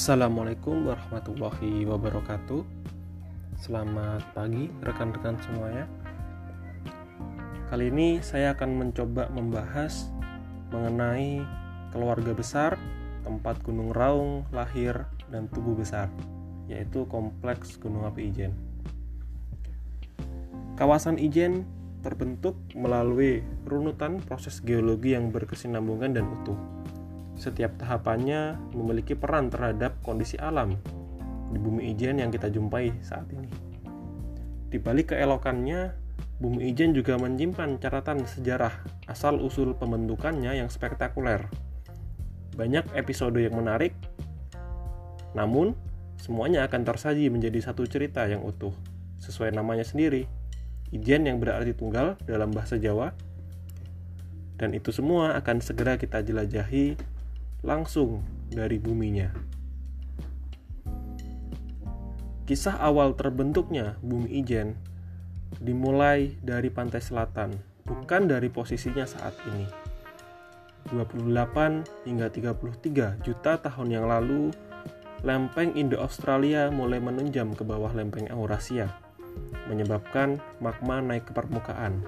Assalamualaikum warahmatullahi wabarakatuh. Selamat pagi rekan-rekan semuanya. Kali ini saya akan mencoba membahas mengenai keluarga besar, tempat Gunung Raung lahir dan tubuh besar, yaitu kompleks Gunung Api Ijen. Kawasan Ijen terbentuk melalui runutan proses geologi yang berkesinambungan dan utuh. Setiap tahapannya memiliki peran terhadap kondisi alam di bumi ijen yang kita jumpai saat ini. Di balik keelokannya, bumi ijen juga menyimpan catatan sejarah asal-usul pembentukannya yang spektakuler. Banyak episode yang menarik, namun semuanya akan tersaji menjadi satu cerita yang utuh, sesuai namanya sendiri. Ijen yang berarti tunggal dalam bahasa Jawa, dan itu semua akan segera kita jelajahi langsung dari buminya. Kisah awal terbentuknya bumi Ijen dimulai dari pantai selatan, bukan dari posisinya saat ini. 28 hingga 33 juta tahun yang lalu, lempeng Indo-Australia mulai menunjam ke bawah lempeng Eurasia, menyebabkan magma naik ke permukaan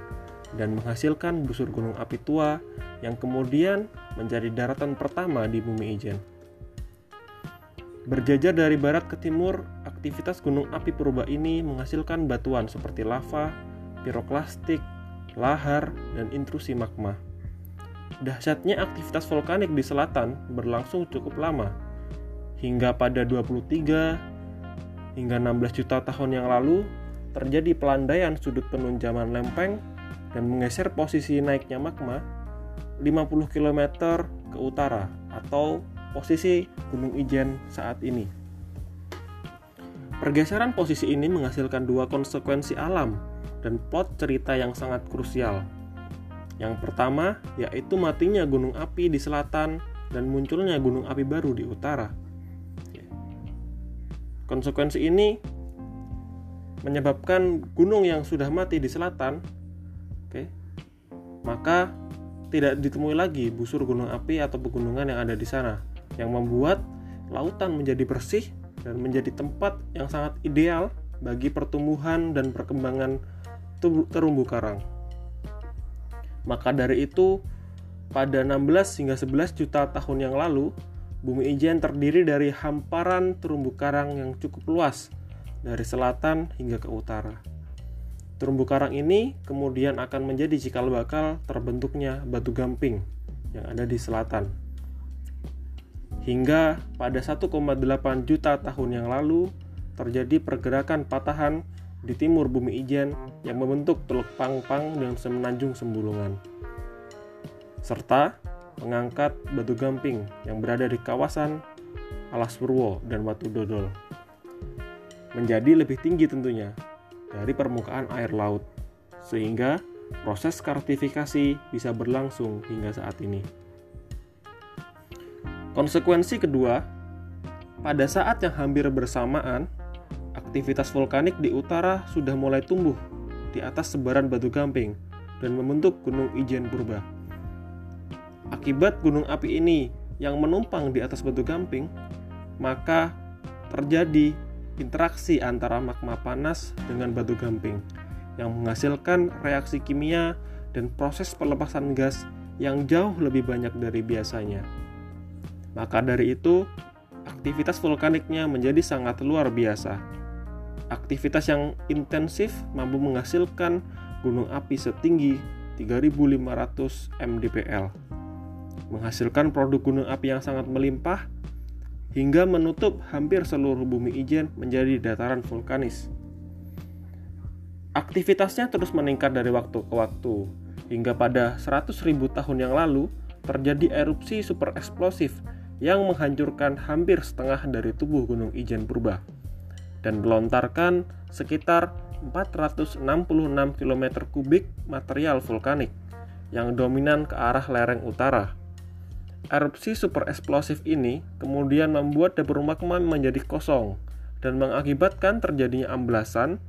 dan menghasilkan busur gunung api tua yang kemudian menjadi daratan pertama di bumi Ijen. Berjajar dari barat ke timur, aktivitas gunung api purba ini menghasilkan batuan seperti lava, piroklastik, lahar, dan intrusi magma. Dahsyatnya aktivitas vulkanik di selatan berlangsung cukup lama, hingga pada 23 hingga 16 juta tahun yang lalu terjadi pelandaian sudut penunjaman lempeng dan menggeser posisi naiknya magma 50 km ke utara atau posisi Gunung Ijen saat ini. Pergeseran posisi ini menghasilkan dua konsekuensi alam dan plot cerita yang sangat krusial. Yang pertama yaitu matinya gunung api di selatan dan munculnya gunung api baru di utara. Konsekuensi ini menyebabkan gunung yang sudah mati di selatan, maka tidak ditemui lagi busur gunung api atau pegunungan yang ada di sana yang membuat lautan menjadi bersih dan menjadi tempat yang sangat ideal bagi pertumbuhan dan perkembangan terumbu karang. Maka dari itu, pada 16 hingga 11 juta tahun yang lalu, bumi Ijen terdiri dari hamparan terumbu karang yang cukup luas dari selatan hingga ke utara. Terumbu karang ini kemudian akan menjadi cikal bakal terbentuknya batu gamping yang ada di selatan. Hingga pada 1,8 juta tahun yang lalu terjadi pergerakan patahan di timur bumi Ijen yang membentuk Teluk Pangpang dan Semenanjung Sembulungan. Serta mengangkat batu gamping yang berada di kawasan Alas Purwo dan Watu Dodol. Menjadi lebih tinggi tentunya dari permukaan air laut, sehingga proses kartifikasi bisa berlangsung hingga saat ini. Konsekuensi kedua, pada saat yang hampir bersamaan, aktivitas vulkanik di utara sudah mulai tumbuh di atas sebaran batu gamping dan membentuk Gunung Ijen Purba. Akibat gunung api ini yang menumpang di atas batu gamping, maka terjadi interaksi antara magma panas dengan batu gamping yang menghasilkan reaksi kimia dan proses pelepasan gas yang jauh lebih banyak dari biasanya. Maka dari itu, aktivitas vulkaniknya menjadi sangat luar biasa. Aktivitas yang intensif mampu menghasilkan gunung api setinggi 3500 mdpl. Menghasilkan produk gunung api yang sangat melimpah hingga menutup hampir seluruh bumi Ijen menjadi dataran vulkanis. Aktivitasnya terus meningkat dari waktu ke waktu, hingga pada 100.000 tahun yang lalu terjadi erupsi super eksplosif yang menghancurkan hampir setengah dari tubuh Gunung Ijen Purba dan melontarkan sekitar 466 km kubik material vulkanik yang dominan ke arah lereng utara. Erupsi super eksplosif ini kemudian membuat dapur magma menjadi kosong dan mengakibatkan terjadinya amblasan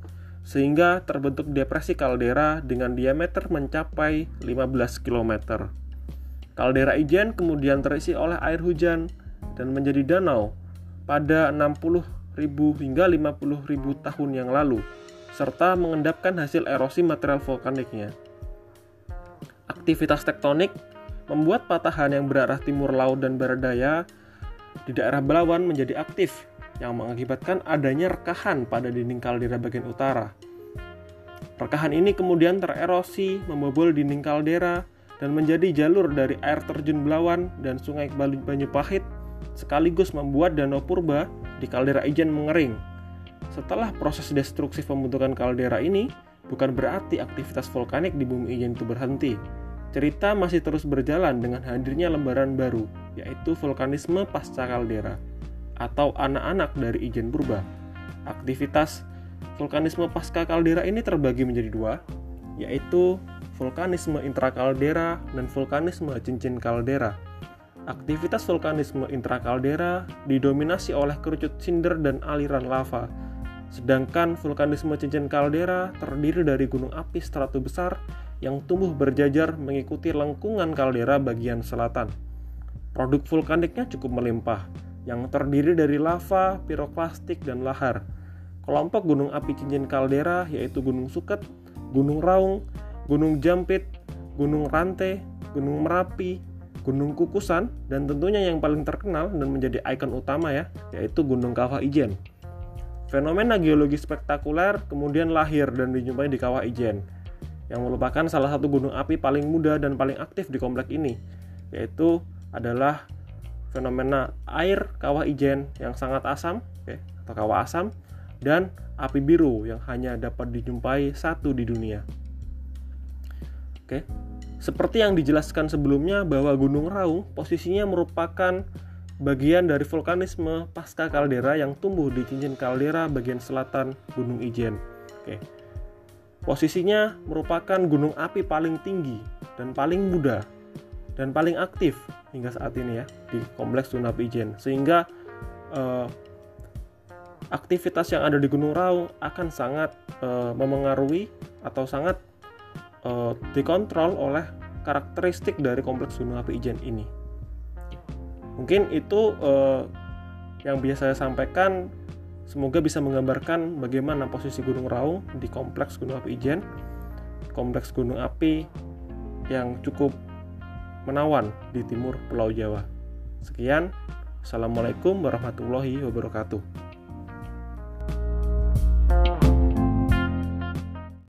sehingga terbentuk depresi kaldera dengan diameter mencapai 15 km. Kaldera Ijen kemudian terisi oleh air hujan dan menjadi danau pada 60.000 hingga 50.000 tahun yang lalu, serta mengendapkan hasil erosi material vulkaniknya. Aktivitas tektonik membuat patahan yang berarah timur laut dan barat daya di daerah Belawan menjadi aktif, yang mengakibatkan adanya rekahan pada dinding kaldera bagian utara. Rekahan ini kemudian tererosi, membobol dinding kaldera, dan menjadi jalur dari air terjun Belawan dan sungai Banyupahit sekaligus membuat danau purba di kaldera Ijen mengering. Setelah proses destruksi pembentukan kaldera ini, bukan berarti aktivitas vulkanik di bumi Ijen itu berhenti. Cerita masih terus berjalan dengan hadirnya lembaran baru, yaitu vulkanisme pasca kaldera atau anak-anak dari Ijen purba. Aktivitas vulkanisme pasca kaldera ini terbagi menjadi dua, yaitu vulkanisme intrakaldera dan vulkanisme cincin kaldera. Aktivitas vulkanisme intrakaldera didominasi oleh kerucut cinder dan aliran lava, sedangkan vulkanisme cincin kaldera terdiri dari gunung api strato besar yang tumbuh berjajar mengikuti lengkungan kaldera bagian selatan. Produk vulkaniknya cukup melimpah, yang terdiri dari lava, piroklastik, dan lahar. Kelompok gunung api cincin kaldera yaitu Gunung Suket, Gunung Raung, Gunung Jampit, Gunung Rante, Gunung Merapi, Gunung Kukusan, dan tentunya yang paling terkenal dan menjadi ikon utama ya, yaitu Gunung Kawah Ijen. Fenomena geologi spektakuler kemudian lahir dan dijumpai di Kawah Ijen, yang merupakan salah satu gunung api paling muda dan paling aktif di komplek ini, yaitu adalah fenomena air Kawah Ijen yang sangat asam, okay, atau kawah asam, dan api biru yang hanya dapat dijumpai satu di dunia. Oke, seperti yang dijelaskan sebelumnya bahwa Gunung Raung posisinya merupakan bagian dari vulkanisme pasca kaldera yang tumbuh di cincin kaldera bagian selatan Gunung Ijen. Oke. Posisinya merupakan gunung api paling tinggi dan paling muda dan paling aktif hingga saat ini ya di kompleks Gunung Api Ijen. Sehingga eh, aktivitas yang ada di Gunung Raung akan sangat eh, memengaruhi atau sangat uh, dikontrol oleh karakteristik dari kompleks gunung api Ijen ini. Mungkin itu uh, yang bisa saya sampaikan. Semoga bisa menggambarkan bagaimana posisi Gunung Raung di kompleks Gunung Api Ijen, kompleks gunung api yang cukup menawan di timur Pulau Jawa. Sekian, Assalamualaikum warahmatullahi wabarakatuh.